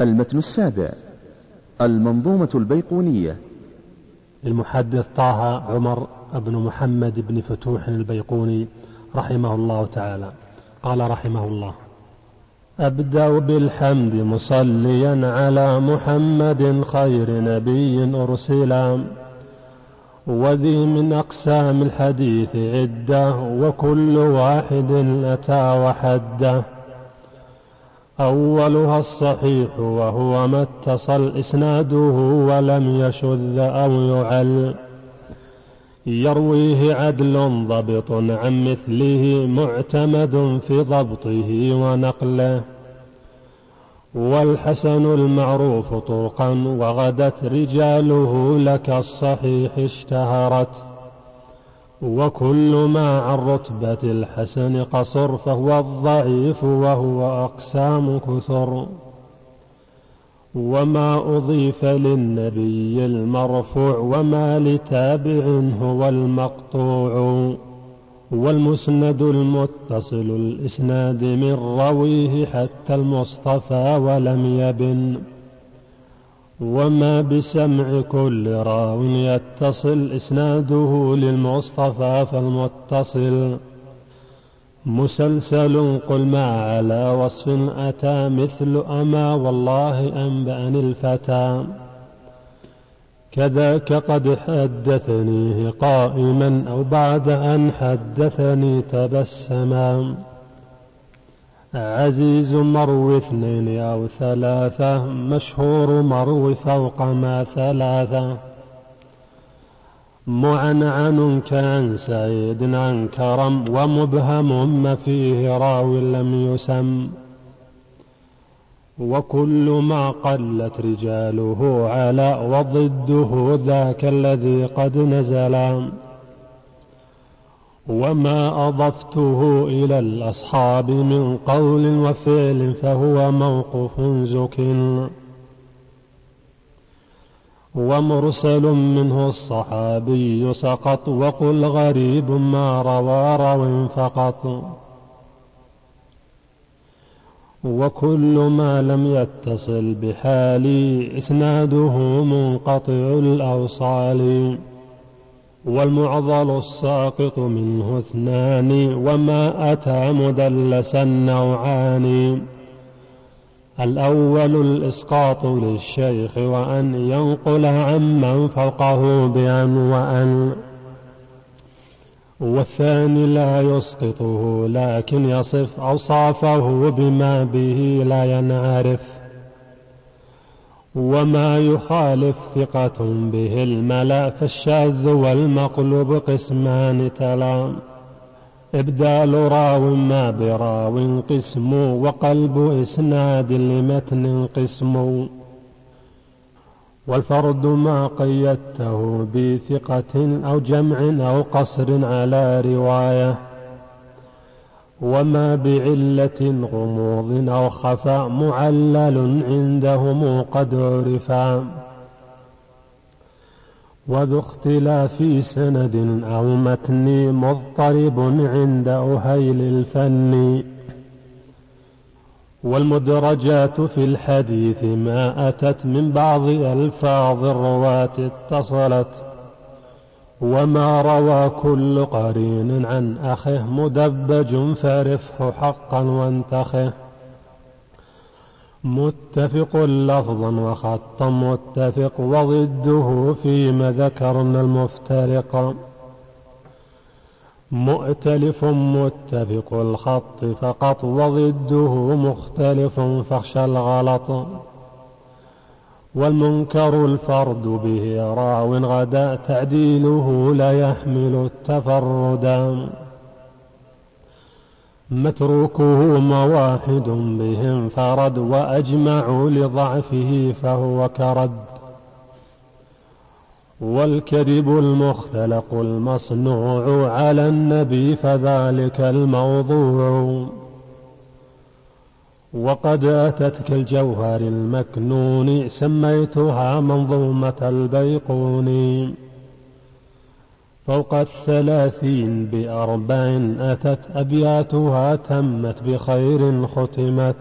المتن السابع المنظومة البيقونية. للمحدث طه عمر بن محمد بن فتوح البيقوني رحمه الله تعالى. قال رحمه الله أبدأ بالحمد مصليا على محمد خير نبي أرسلا وذي من أقسام الحديث عدة وكل واحد أتى وحده. أولها الصحيح وهو ما اتصل إسناده ولم يشذ أو يعل. يرويه عدل ضبط عن مثله معتمد في ضبطه ونقله. والحسن المعروف طرقا وغدت رجاله لك الصحيح اشتهرت. وكل ما عن رتبة الحسن قصر فهو الضعيف وهو أقسام كثر. وما أضيف للنبي المرفوع وما لتابع هو المقطوع. والمسند المتصل الإسناد من رويه حتى المصطفى ولم يبن. وما بسمع كل راو يتصل إسناده للمصطفى فالمتصل. مسلسل قل ما على وصف أتى مثل أما والله أنبأني الفتى. كذاك قد حدثنيه قائما أو بعد أن حدثني تبسما. عزيز مروي اثنين أو ثلاثة مشهور مروي فوق ما ثلاثة. معنعن كان سعيد عن كرم ومبهم ما فيه راو لم يسم. وكل ما قلت رجاله على وضده ذاك الذي قد نزلا وما أضفته إلى الأصحاب من قول وفعل فهو موقف زك ومرسل منه الصحابي سقط وقل غريب ما روى رو فقط. وكل ما لم يتصل بحالي إسناده منقطع الأوصال. والمعضل الساقط منه اثنان وما أتى مدلسا نوعان الأول الإسقاط للشيخ وأن ينقل عمن فوقه بأن وأن والثاني لا يسقطه لكن يصف أوصافه بما به لا ينعرف. وما يخالف ثقة به الملأ فالشاذ والمقلوب قسمان تلام. إبدال راو ما براو قسم وقلب إسناد لمتن قسم. والفرد ما قيدته بثقة أو جمع أو قصر على رواية. وما بعلة غموض أو خفاء معلل عندهم قد عرفا. وذو اختلاف سند أو متن مضطرب عند أهيل الفن. والمدرجات في الحديث ما أتت من بعض ألفاظ الرواة اتصلت وما روى كل قرين عن أخه مدبج فرفه حقا وانتخه. متفق لفظا وخطا متفق وضده فيما ذكرنا المفترق. مؤتلف متفق الخط فقط وضده مختلف فاخشى الغلط. والمنكر الفرد به راو غدا تعديله لا يحمل التفردا متروكه مواحد بهم فرد وأجمعوا لضعفه فهو كرد. والكذب المختلق المصنوع على النبي فذلك الموضوع. وقد أتت كالجوهر المكنون سميتها منظومة البيقوني فوق الثلاثين بأربع أتت أبياتها تمت بخير ختمت.